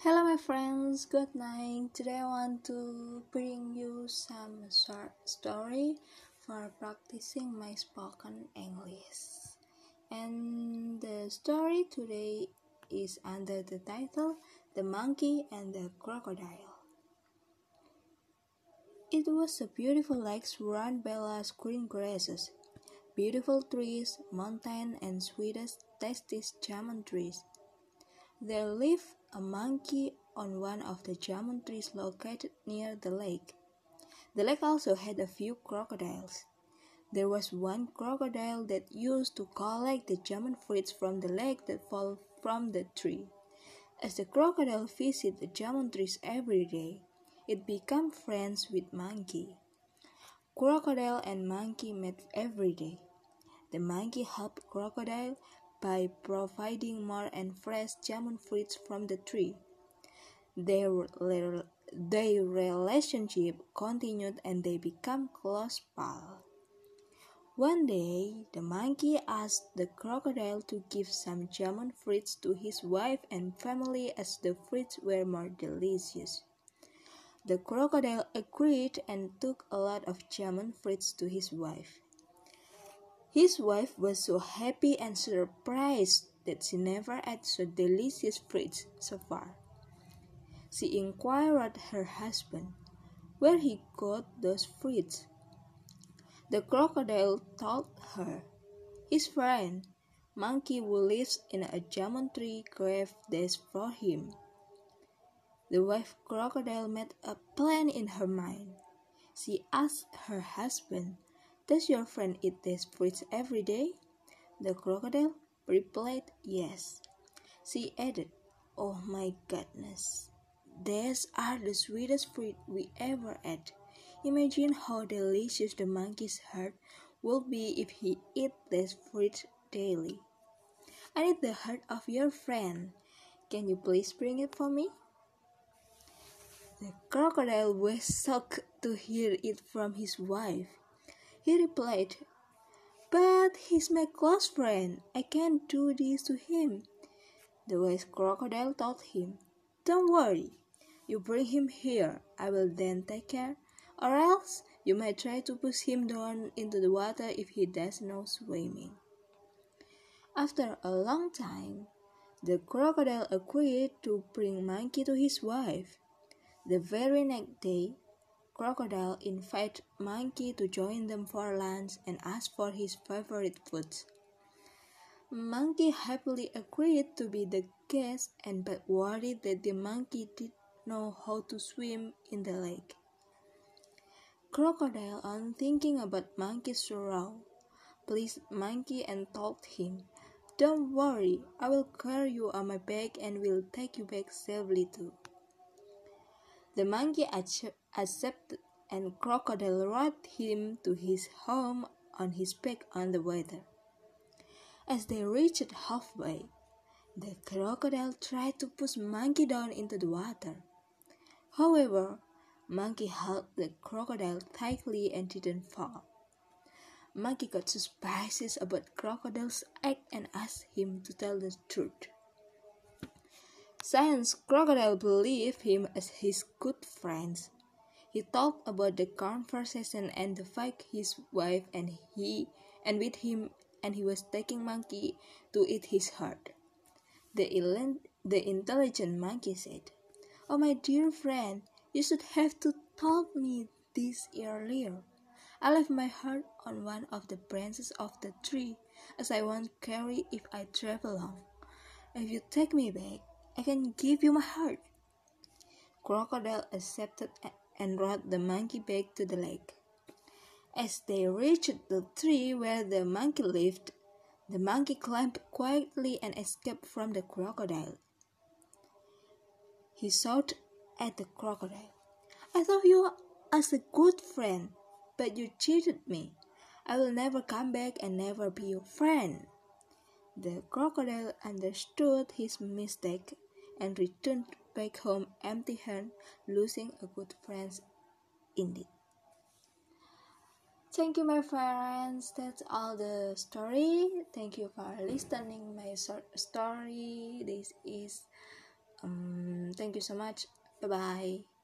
Hello, my friends. Good night. Today I want to bring you some short story for practicing my spoken English. And the story today is under the title The Monkey and the Crocodile. It was a beautiful lake surrounded by lush green grasses, beautiful trees, mountains, and sweetest, tastiest jamun trees. There lived a monkey on one of the jamun trees located near the lake. The lake also had a few crocodiles. There was one crocodile that used to collect the jamun fruits from the lake that fall from the tree. As the crocodile visited the jamun trees every day, it became friends with monkey. Crocodile and monkey met every day. The monkey helped crocodile by providing more and fresh jamun fruits from the tree. Their, their relationship continued and they became close pals. One day, the monkey asked the crocodile to give some jamun fruits to his wife and family as the fruits were more delicious. The crocodile agreed and took a lot of jamun fruits to his wife. His wife was so happy and surprised that she never ate so delicious fruits so far. She inquired her husband where he got those fruits. The crocodile told her, his friend, monkey who lives in a jamun tree gave this for him. The wife crocodile made a plan in her mind. She asked her husband does your friend eat these fruits every day? The crocodile replied, Yes. She added, Oh my goodness, these are the sweetest fruit we ever ate. Imagine how delicious the monkey's heart would be if he ate these fruits daily. I need the heart of your friend. Can you please bring it for me? The crocodile was shocked to hear it from his wife. He replied, But he's my close friend. I can't do this to him. The wise crocodile told him, Don't worry. You bring him here. I will then take care. Or else you may try to push him down into the water if he does not swimming. After a long time, the crocodile agreed to bring Monkey to his wife. The very next day, Crocodile invited Monkey to join them for lunch and asked for his favorite foods. Monkey happily agreed to be the guest and but worried that the monkey did know how to swim in the lake. Crocodile, on thinking about Monkey's sorrow, pleased Monkey and told him, Don't worry, I will carry you on my back and will take you back safely too. The monkey accepted, and Crocodile rode him to his home on his back on the water. As they reached halfway, the crocodile tried to push Monkey down into the water. However, Monkey held the crocodile tightly and didn't fall. Monkey got suspicious about Crocodile's act and asked him to tell the truth. Since Crocodile believed him as his good friend, he talked about the conversation and the fact his wife and he and with him and he was taking monkey to eat his heart. The, the intelligent monkey said, Oh my dear friend, you should have to told me this earlier. I left my heart on one of the branches of the tree, as I won't carry if I travel long. If you take me back, I can give you my heart. Crocodile accepted and rode the monkey back to the lake. As they reached the tree where the monkey lived, the monkey climbed quietly and escaped from the crocodile. He shouted at the crocodile, I thought you as a good friend, but you cheated me. I will never come back and never be your friend. The crocodile understood his mistake and returned back home empty handed, losing a good friend indeed. Thank you, my friends. That's all the story. Thank you for listening my story. This is um, thank you so much bye bye